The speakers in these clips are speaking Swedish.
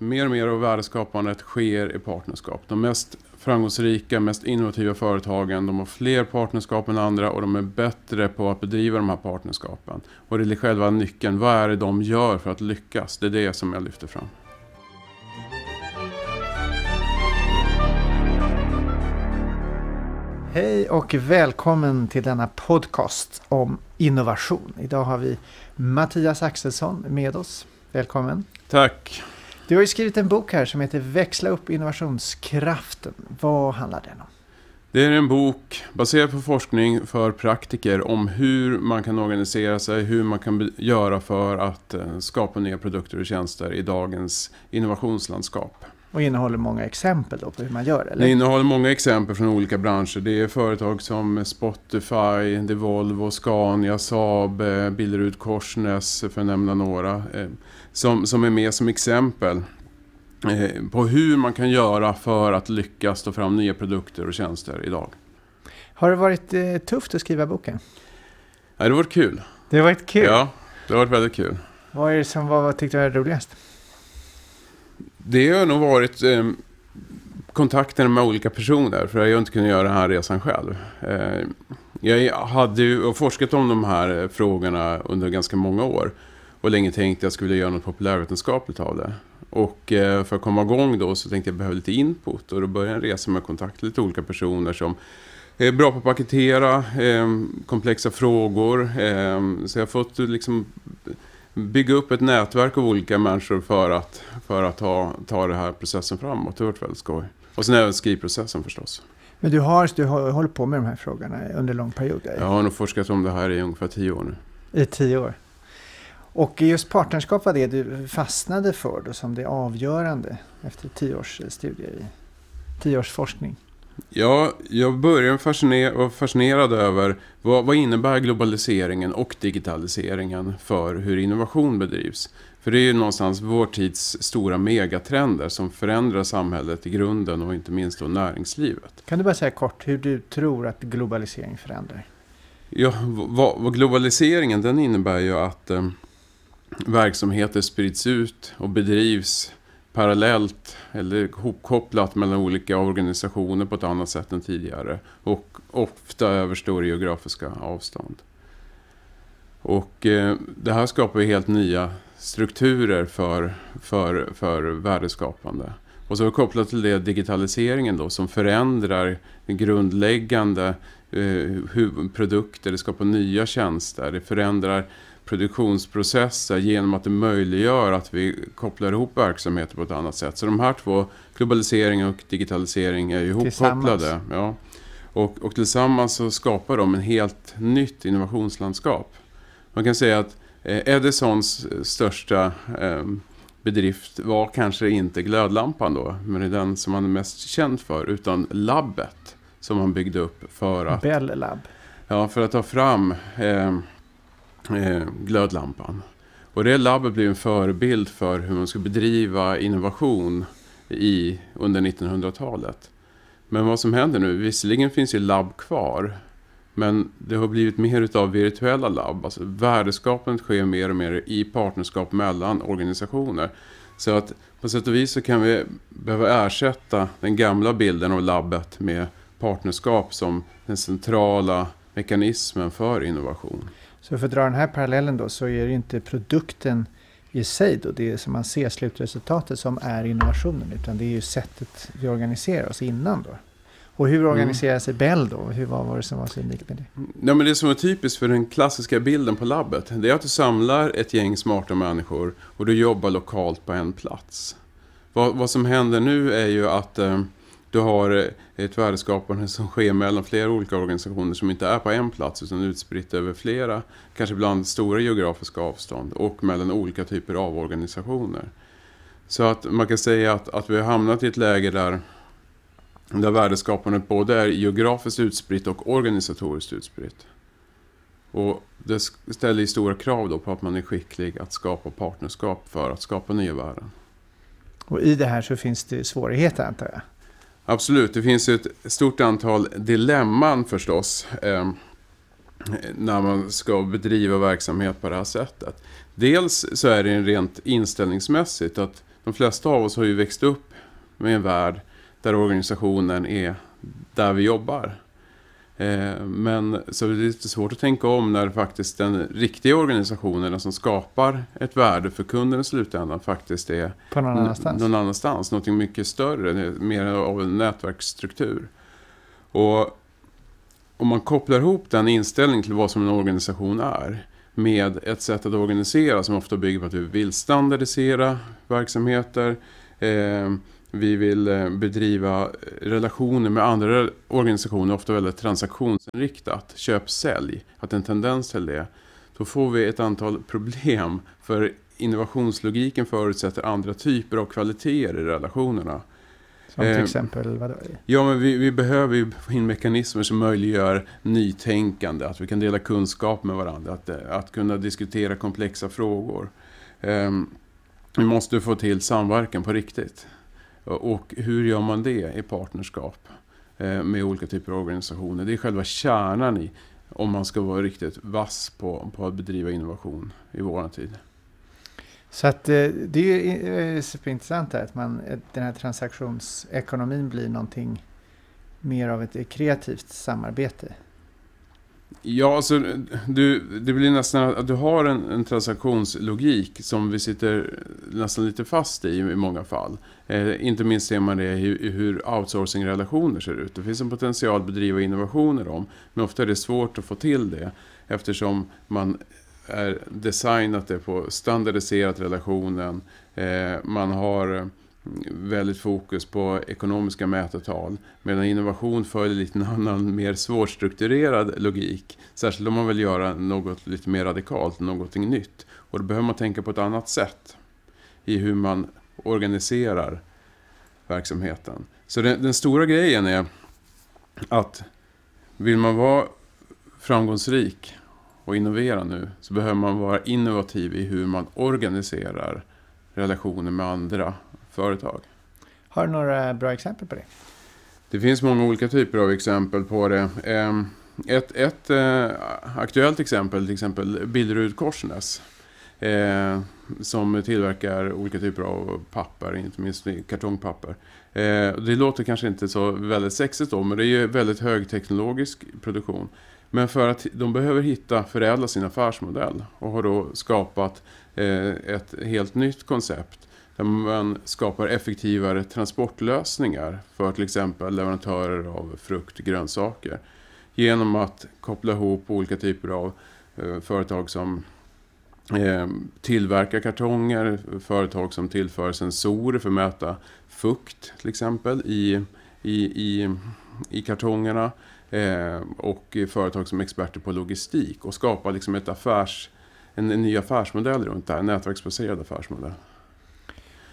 mer och mer av värdeskapandet sker i partnerskap. De mest framgångsrika, mest innovativa företagen, de har fler partnerskap än andra och de är bättre på att bedriva de här partnerskapen. Och det är själva nyckeln. Vad är det de gör för att lyckas? Det är det som jag lyfter fram. Hej och välkommen till denna podcast om innovation. Idag har vi Mattias Axelsson med oss. Välkommen. Tack. Du har ju skrivit en bok här som heter Växla upp innovationskraften. Vad handlar den om? Det är en bok baserad på forskning för praktiker om hur man kan organisera sig, hur man kan göra för att eh, skapa nya produkter och tjänster i dagens innovationslandskap. Och innehåller många exempel då på hur man gör? Eller? Det innehåller många exempel från olika branscher. Det är företag som Spotify, det Volvo, Scania, Saab, eh, Billerud, Korsnäs för att nämna några. Eh, som, som är med som exempel eh, på hur man kan göra för att lyckas ta fram nya produkter och tjänster idag. Har det varit tufft att skriva boken? Ja, det har varit kul. Det har varit kul? Ja, det har varit väldigt kul. Vad är det som var, vad tyckte du var roligast? Det har nog varit eh, kontakten med olika personer. För jag har inte kunnat göra den här resan själv. Eh, jag hade ju forskat om de här frågorna under ganska många år. Och länge tänkt att jag skulle göra något populärvetenskapligt av det. Och eh, för att komma igång då så tänkte jag att jag lite input. Och då började jag resa med kontakt med lite olika personer som är bra på att paketera eh, komplexa frågor. Eh, så jag har fått liksom bygga upp ett nätverk av olika människor för att, för att ta, ta den här processen framåt. Det har varit väldigt skoj. Och sen även skrivprocessen förstås. Men du har, du har hållit på med de här frågorna under lång period? Jag har nog forskat om det här i ungefär tio år nu. I tio år? Och just partnerskap var det du fastnade för då som det avgörande efter tio års studier, i, tio års forskning? Ja, jag började fasciner vara fascinerad över vad, vad innebär globaliseringen och digitaliseringen för hur innovation bedrivs. För det är ju någonstans vår tids stora megatrender som förändrar samhället i grunden och inte minst då näringslivet. Kan du bara säga kort hur du tror att globalisering förändrar? Ja, vad, vad globaliseringen den innebär ju att eh, verksamheter sprids ut och bedrivs parallellt eller hopkopplat mellan olika organisationer på ett annat sätt än tidigare. Och ofta över stora geografiska avstånd. Och eh, det här skapar helt nya strukturer för, för, för värdeskapande. Och så kopplat till det digitaliseringen då som förändrar grundläggande eh, produkter, det skapar nya tjänster, det förändrar produktionsprocesser genom att det möjliggör att vi kopplar ihop verksamheter på ett annat sätt. Så de här två, globalisering och digitalisering, är ju ihopkopplade. Ja. Och, och tillsammans så skapar de en helt nytt innovationslandskap. Man kan säga att eh, Edisons största eh, bedrift var kanske inte glödlampan då, men det är den som han är mest känd för, utan labbet som han byggde upp för att... Bell Lab. Ja, för att ta fram eh, eh, glödlampan. Och det labbet blev en förebild för hur man ska bedriva innovation i, under 1900-talet. Men vad som händer nu, visserligen finns ju labb kvar, men det har blivit mer utav virtuella labb. Alltså värdeskapandet sker mer och mer i partnerskap mellan organisationer. Så att på sätt och vis så kan vi behöva ersätta den gamla bilden av labbet med partnerskap som den centrala mekanismen för innovation. Så för att dra den här parallellen då så är det inte produkten i sig då, det som man ser slutresultatet som är innovationen utan det är ju sättet vi organiserar oss innan då. Och hur mm. organiserar sig Bell då? Hur, vad var det som var så unikt med det? Ja, men det som är typiskt för den klassiska bilden på labbet det är att du samlar ett gäng smarta människor och du jobbar lokalt på en plats. Vad, vad som händer nu är ju att eh, du har eh, ett värdeskapande som sker mellan flera olika organisationer som inte är på en plats utan utspritt över flera, kanske ibland stora geografiska avstånd och mellan olika typer av organisationer. Så att man kan säga att, att vi har hamnat i ett läge där, där värdeskapandet både är geografiskt utspritt och organisatoriskt utspritt. Och det ställer stora krav då på att man är skicklig att skapa partnerskap för att skapa nya värden. Och i det här så finns det svårigheter antar jag? Absolut, det finns ett stort antal dilemman förstås. Eh, när man ska bedriva verksamhet på det här sättet. Dels så är det rent inställningsmässigt att de flesta av oss har ju växt upp med en värld där organisationen är där vi jobbar. Eh, men så det är lite svårt att tänka om när faktiskt den riktiga organisationen som skapar ett värde för kunden i slutändan faktiskt är På någon annanstans. någon annanstans. Någonting mycket större, mer av en nätverksstruktur. Och om man kopplar ihop den inställningen till vad som en organisation är med ett sätt att organisera som ofta bygger på att vi vill standardisera verksamheter. Eh, vi vill eh, bedriva relationer med andra organisationer, ofta väldigt transaktionsinriktat. Köp-sälj, att en tendens till det. Då får vi ett antal problem. För innovationslogiken förutsätter andra typer av kvaliteter i relationerna. Som till Eh, exempel, vadå? Ja, men vi, vi behöver ju få in mekanismer som möjliggör nytänkande, att vi kan dela kunskap med varandra, att, eh, att kunna diskutera komplexa frågor. Ehm, vi måste få till samverkan på riktigt. Och, hur gör man det i partnerskap eh, med olika typer av organisationer? Det är själva kärnan i om man ska vara riktigt vass på, på att bedriva innovation i vår tid. Så att eh, det är ju eh, superintressant här, att man, den här transaktionsekonomin blir någonting mer av ett kreativt samarbete. Ja, alltså, du, det blir nästan att du har en, en transaktionslogik som vi sitter nästan lite fast i i många fall. Eh, inte minst ser man det i, i hur outsourcing-relationer ser ut. Det finns en potential att bedriva innovationer om, men ofta är det svårt att få till det eftersom man är designat det på standardiserat relationen. Eh, man har eh, väldigt fokus på ekonomiska mätetal. Medan innovation följer lite en annan, mer svårstrukturerad logik. Särskilt om man vill göra något lite mer radikalt, någonting nytt. Och då behöver man tänka på ett annat sätt i hur man organiserar verksamheten. Så den, den stora grejen är att vill man vara framgångsrik och innovera nu så behöver man vara innovativ i hur man organiserar relationer med andra företag. Har du några bra exempel på det? Det finns många olika typer av exempel på det. Ehm, Ett, ett eh, aktuellt exempel, till exempel Billerud Korsnäs. Eh, som tillverkar olika typer av papper, inte minst kartongpapper. Eh, det låter kanske inte så väldigt sexigt då, men det är ju väldigt högteknologisk produktion. Men för att de behöver hitta, förädla sin affärsmodell och har då skapat eh, ett helt nytt koncept där man skapar effektivare transportlösningar för till exempel leverantörer av frukt och grönsaker. Genom att koppla ihop olika typer av eh, företag som eh, tillverkar kartonger, företag som tillför sensorer för att mäta fukt till exempel i, i, i, i kartongerna eh, och företag som är experter på logistik och skapa liksom ett affärs, en, en ny affärsmodell runt det här, en nätverksbaserad affärsmodell.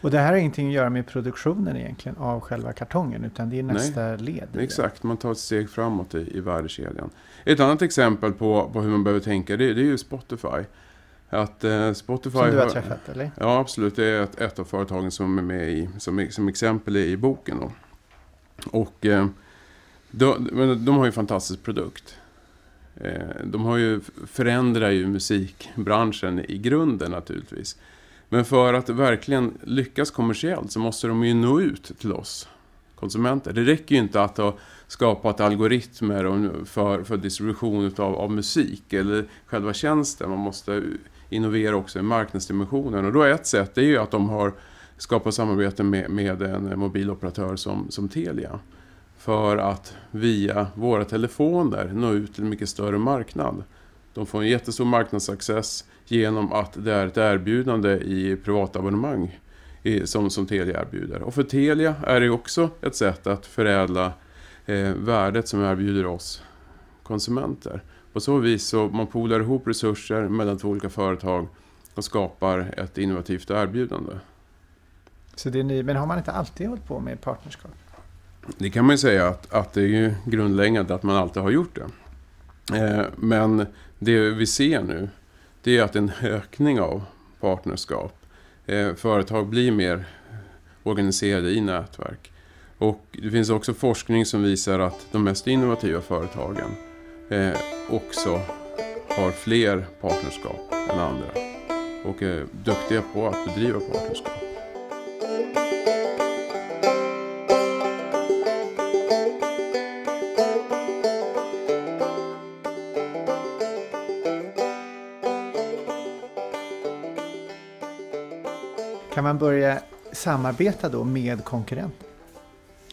Och det här har ingenting att göra med produktionen egentligen av själva kartongen utan det är nästa led. i det. Exakt, man tar ett steg framåt i, i värdekedjan. Ett annat exempel på, på hur man behöver tänka det, det är ju Spotify. Att eh, Spotify... Som du har träffat eller? Ja, absolut. Det är ett, ett av företagen som är med i, som, som exempel i boken. Då. Och eh, de, de har ju en fantastisk produkt. Eh, de har ju, förändrar ju musikbranschen i grunden naturligtvis. Men för att verkligen lyckas kommersiellt så måste de ju nå ut till oss konsumenter. Det räcker ju inte att ha skapat algoritmer för, för distribution av, av musik eller själva tjänsten. Man måste innovera också i marknadsdimensionen. Och då är ett sätt det är ju att de har skapat samarbete med, med en mobiloperatör som, som Telia. För att via våra telefoner nå ut till en mycket större marknad. De får en jättestor marknadsaccess genom att det är ett erbjudande i privatabonnemang som, som Telia erbjuder. Och för Telia är det också ett sätt att förädla eh, värdet som erbjuder oss konsumenter. På så vis så man polar ihop resurser mellan två olika företag och skapar ett innovativt erbjudande. Så det är ny, men har man inte alltid hållit på med partnerskap? Det kan man ju säga att, att det är ju grundläggande att man alltid har gjort det. Eh, men det vi ser nu det är att en ökning av partnerskap. Eh, företag blir mer organiserade i nätverk. Och det finns också forskning som visar att de mest innovativa företagen eh, också har fler partnerskap än andra. Och är duktiga på att bedriva partnerskap. Man börja samarbeta då med konkurrenter?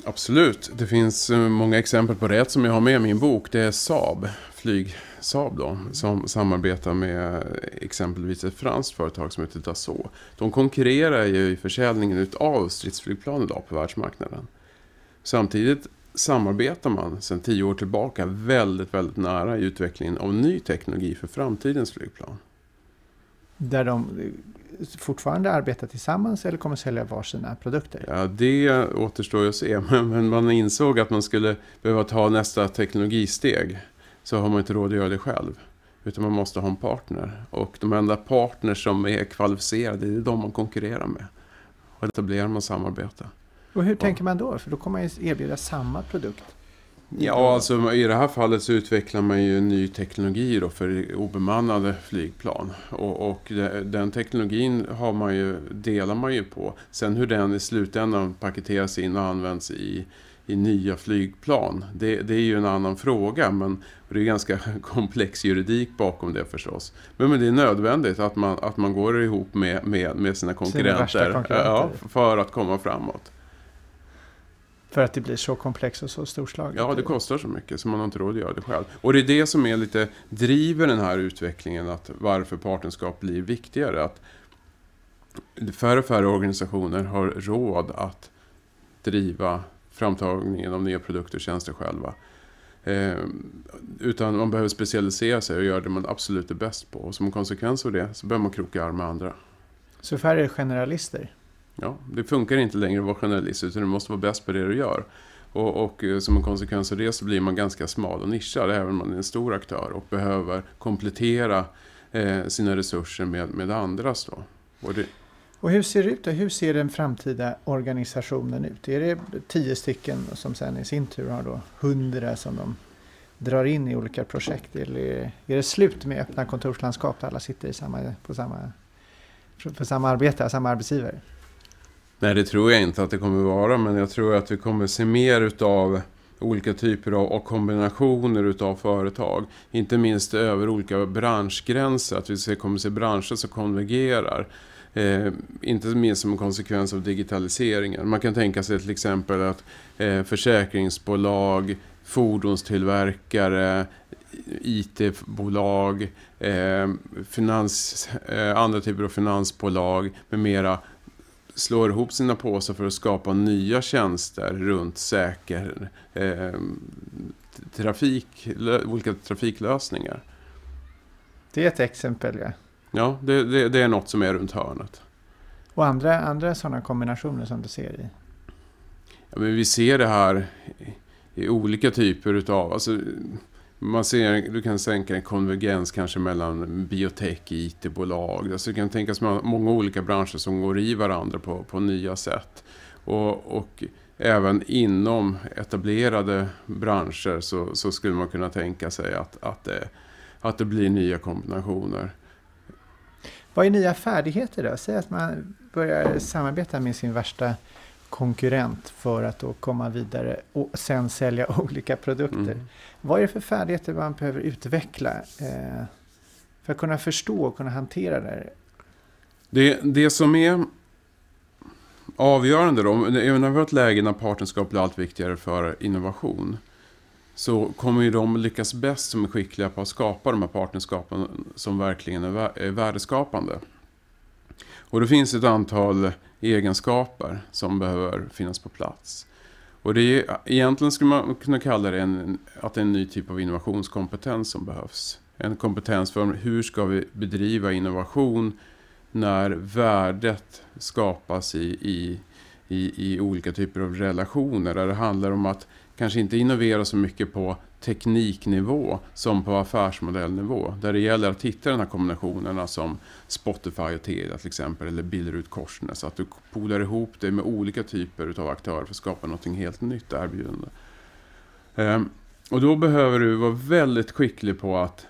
Absolut. Det finns eh, många exempel på det. Som jag har med i min bok det är Saab, flyg Saab då, som samarbetar med exempelvis ett franskt företag som heter Dassault. De konkurrerar ju i försäljningen av stridsflygplan idag på världsmarknaden. Samtidigt samarbetar man sedan tio år tillbaka väldigt, väldigt nära i utvecklingen av ny teknologi för framtidens flygplan. Där de fortfarande arbetar tillsammans eller kommer sälja varsina produkter? Ja, det återstår att se. Men man insåg att man skulle behöva ta nästa teknologisteg. Så har man inte råd att göra det själv. Utan man måste ha en partner. Och de enda partners som är kvalificerade, det är de man konkurrerar med. Och etablerar man samarbete. Och hur tänker man då? För då kommer man ju erbjuda samma produkt. Ja, alltså i det här fallet så utvecklar man ju ny teknologi då för obemannade flygplan. Och, och den teknologin har man ju, delar man ju på. Sen hur den i slutändan paketeras in och används i, i nya flygplan, det, det är ju en annan fråga. Men det är ganska komplex juridik bakom det förstås. Men, men det är nödvändigt att man, att man går ihop med, med, med sina konkurrenter, sina konkurrenter. Ja, för att komma framåt. För att det blir så komplext och så storslaget. Ja, det kostar så mycket så man har inte råd att göra det själv. Och det är det som är lite driver den här utvecklingen, att varför partnerskap blir viktigare. Att färre och färre organisationer har råd att driva framtagningen av nya produkter och tjänster själva. Eh, utan man behöver specialisera sig och göra det man absolut är bäst på. Och som konsekvens av det så behöver man kroka arm med andra. Så färre generalister? Ja, det funkar inte längre att vara generalist, utan du måste vara bäst på det du gör. Och, och, eh, som en konsekvens av det så blir man ganska smal och nischad även om man är en stor aktör och behöver komplettera eh, sina resurser med, med andras. Då. Och, det... och hur ser det ut då? Hur ser den framtida organisationen ut? Är det tio stycken som sen i sin tur har då hundra som de drar in i olika projekt? Eller är det slut med öppna kontorslandskap där alla sitter i samma, på samma, för samma arbete, samma arbetsgivare? Nej, det tror jag inte att det kommer vara, men jag tror att vi kommer se mer utav olika typer av och kombinationer utav företag. Inte minst över olika branschgränser, att vi kommer se branscher som konvergerar. Eh, inte minst som en konsekvens av digitaliseringen. Man kan tänka sig till exempel att eh, försäkringsbolag, fordonstillverkare, IT-bolag, eh, finans, eh, andra typer av finansbolag med mera slår ihop sina påsar för att skapa nya tjänster runt säker eh, trafik, olika trafiklösningar. Det är ett exempel, ja. Ja, det, det, det, är något som är runt hörnet. Och andra, andra sådana kombinationer som du ser i? Ja, men vi ser det här i, olika typer utav... Alltså, man ser, du kan sänka en konvergens kanske mellan biotech, IT-bolag. Alltså det kan tänkas många olika branscher som går i varandra på, på nya sätt. Och, och även inom etablerade branscher så, så, skulle man kunna tänka sig att, att, det, att det blir nya kombinationer. Vad är nya färdigheter då? Säg att man börjar samarbeta med sin värsta konkurrent för att då komma vidare och sen sälja olika produkter. Mm. Vad är det för färdigheter man behöver utveckla eh, för att kunna förstå och kunna hantera det här? Det, det som är avgörande då, även när vi har ett läge när partnerskap blir allt viktigare för innovation, så kommer ju de lyckas bäst som är skickliga på att skapa de här partnerskapen som verkligen är värdeskapande. Och det finns ett antal egenskaper som behöver finnas på plats. Och det är, egentligen skulle man kunna kalla det en, att det är en ny typ av innovationskompetens som behövs. En kompetens för hur ska vi bedriva innovation när värdet skapas i, i, i, i olika typer av relationer. Där det handlar om att kanske inte innovera så mycket på tekniknivå som på affärsmodellnivå. Där det gäller att hitta de här kombinationerna som Spotify och Telia till exempel, eller Billerud Korsnäs. Att du polar ihop det med olika typer av aktörer för att skapa något helt nytt erbjudande. Ehm, och då behöver du vara väldigt skicklig på att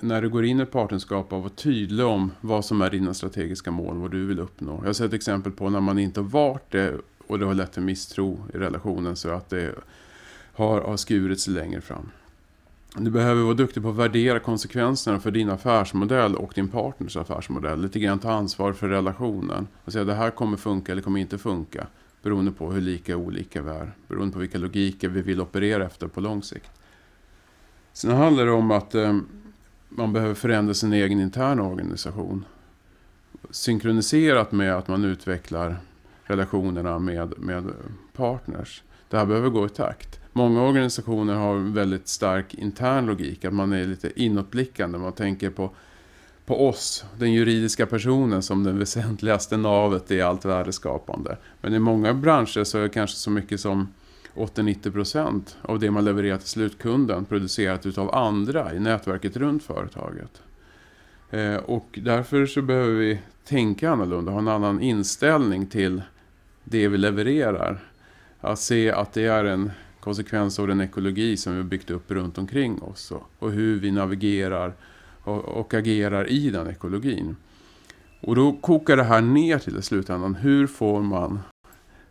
när du går in i ett partnerskap att vara tydlig om vad som är dina strategiska mål, vad du vill uppnå. Jag har sett exempel på när man inte har varit det och det har lett till misstro i relationen så att det har, har skurit sig längre fram. du behöver vara duktig på att värdera konsekvenserna för din affärsmodell och din partners affärsmodell. Lite grann ta ansvar för relationen. Och säga det här kommer funka eller kommer inte funka. Beroende på hur lika olika vi är. Beroende på vilka logiker vi vill operera efter på lång sikt. Sen handlar det om att eh, man behöver förändra sin egen interna organisation. Synkroniserat med att man utvecklar relationerna med, med partners. Det här behöver gå i takt. Många organisationer har väldigt stark intern logik, att man är lite inåtblickande. Man tänker på, på oss, den juridiska personen, som den väsentligaste navet i allt värdeskapande. Men i många branscher så är det kanske så mycket som 80-90% av det man levererar till slutkunden producerat utav andra i nätverket runt företaget. Eh, och därför så behöver vi tänka annorlunda, ha en annan inställning till det vi levererar. Att se att det är en konsekvens av den ekologi som vi har byggt upp runt omkring oss och, och hur vi navigerar och, och, agerar i den ekologin. Och då kokar det här ner till i slutändan. Hur får man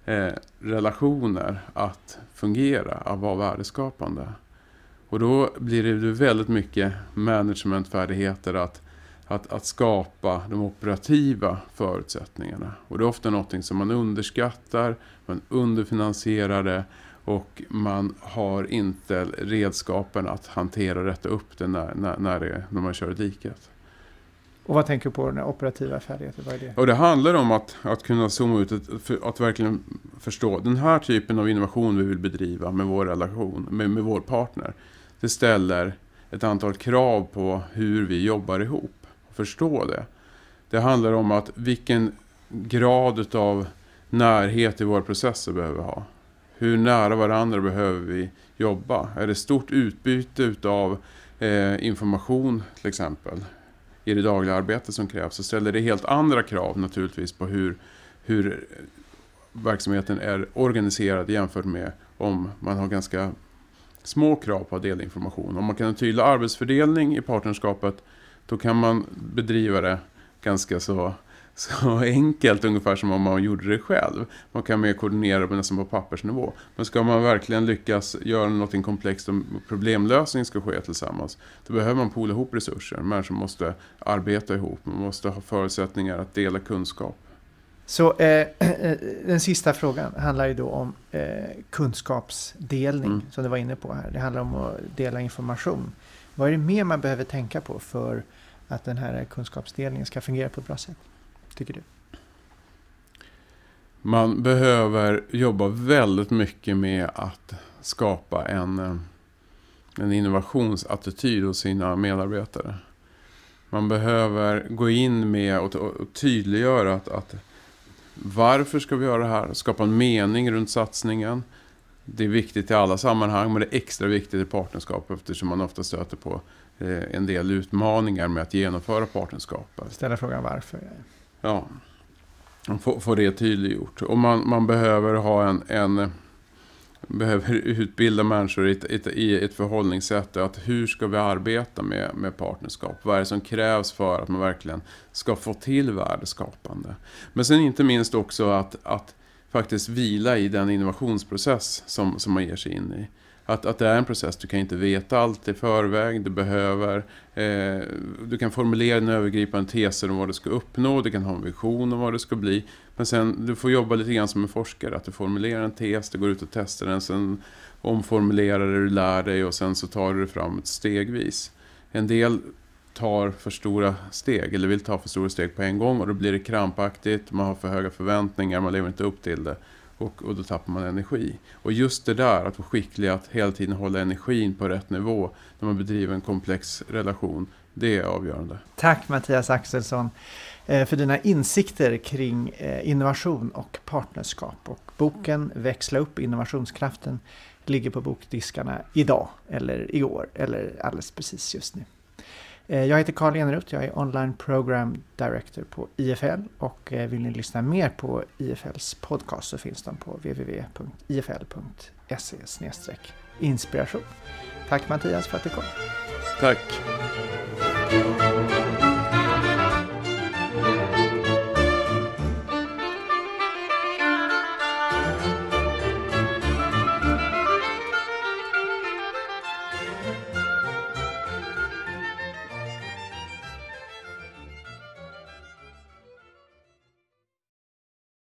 eh, relationer att fungera, att vara värdeskapande? Och då blir det väldigt mycket managementfärdigheter att, att, att skapa de operativa förutsättningarna. Och det är ofta någonting som man underskattar, man underfinansierar det och man har inte redskapen att hantera detta upp det när, när, när, det, när man kör i diket. Och vad tänker du på den operativa färdigheten? Vad är det? Och det handlar om att, att kunna zooma ut, att, att verkligen förstå den här typen av innovation vi vill bedriva med vår relation, med, med vår partner. Det ställer ett antal krav på hur vi jobbar ihop. Förstå det. Det handlar om att vilken grad av närhet i våra processer behöver vi ha. Hur nära varandra behöver vi jobba? Är det stort utbyte utav eh, information till exempel i det dagliga arbetet som krävs så ställer det helt andra krav naturligtvis på hur, hur verksamheten är organiserad jämfört med om man har ganska små krav på att dela information. Om man kan ha en tydlig arbetsfördelning i partnerskapet då kan man bedriva det ganska så så enkelt ungefär som om man gjorde det själv. Man kan mer koordinera det nästan på pappersnivå. Men ska man verkligen lyckas göra något komplext och problemlösning ska ske tillsammans. Då behöver man poola ihop resurser. Människor måste arbeta ihop. Man måste ha förutsättningar att dela kunskap. Så eh, eh, den sista frågan handlar ju då om eh, kunskapsdelning mm. som du var inne på här. Det handlar om att dela information. Vad är det mer man behöver tänka på för att den här kunskapsdelningen ska fungera på ett bra sätt? tycker du? Man behöver jobba väldigt mycket med att skapa en, eh, en innovationsattityd hos sina medarbetare. Man behöver gå in med och, och tydliggöra att, att varför ska vi göra det här? Skapa en mening runt satsningen. Det är viktigt i alla sammanhang men det är extra viktigt i partnerskap eftersom man ofta stöter på eh, en del utmaningar med att genomföra partnerskapet. Ställa frågan varför. Ja, få, få det tydliggjort. Och man, man behöver ha en, en behöver utbilda människor i ett, ett, i ett förhållningssätt. Att hur ska vi arbeta med, med partnerskap? Vad är det som krävs för att man verkligen ska få till värdeskapande? Men sen inte minst också att, att faktiskt vila i den innovationsprocess som, som man ger sig in i att, att det är en process. Du kan inte veta allt i förväg. Du behöver... Eh, du kan formulera en övergripande teser om vad du ska uppnå. Du kan ha en vision om vad det ska bli. Men sen, du får jobba lite grann som en forskare. Att du formulerar en tes, du går ut och testar den. Sen omformulerar det, du lär dig och sen så tar du det fram stegvis. En del tar för stora steg, eller vill ta för stora steg på en gång och då blir det krampaktigt, man har för höga förväntningar, man lever inte upp till det. Och, och då tappar man energi. Och just det där, att vara skicklig att hela tiden hålla energin på rätt nivå när man bedriver en komplex relation, det är avgörande. Tack Mattias Axelsson eh, för dina insikter kring eh, innovation och partnerskap. Och boken Växla upp innovationskraften ligger på bokdiskarna idag, eller igår, eller alldeles precis just nu. Eh, jag heter Karl Eneroth, jag är Online Program Director på IFL och eh, vill ni lyssna mer på IFLs podcast så finns de på www.ifl.se inspiration. Tack Mattias för att du kom. Tack.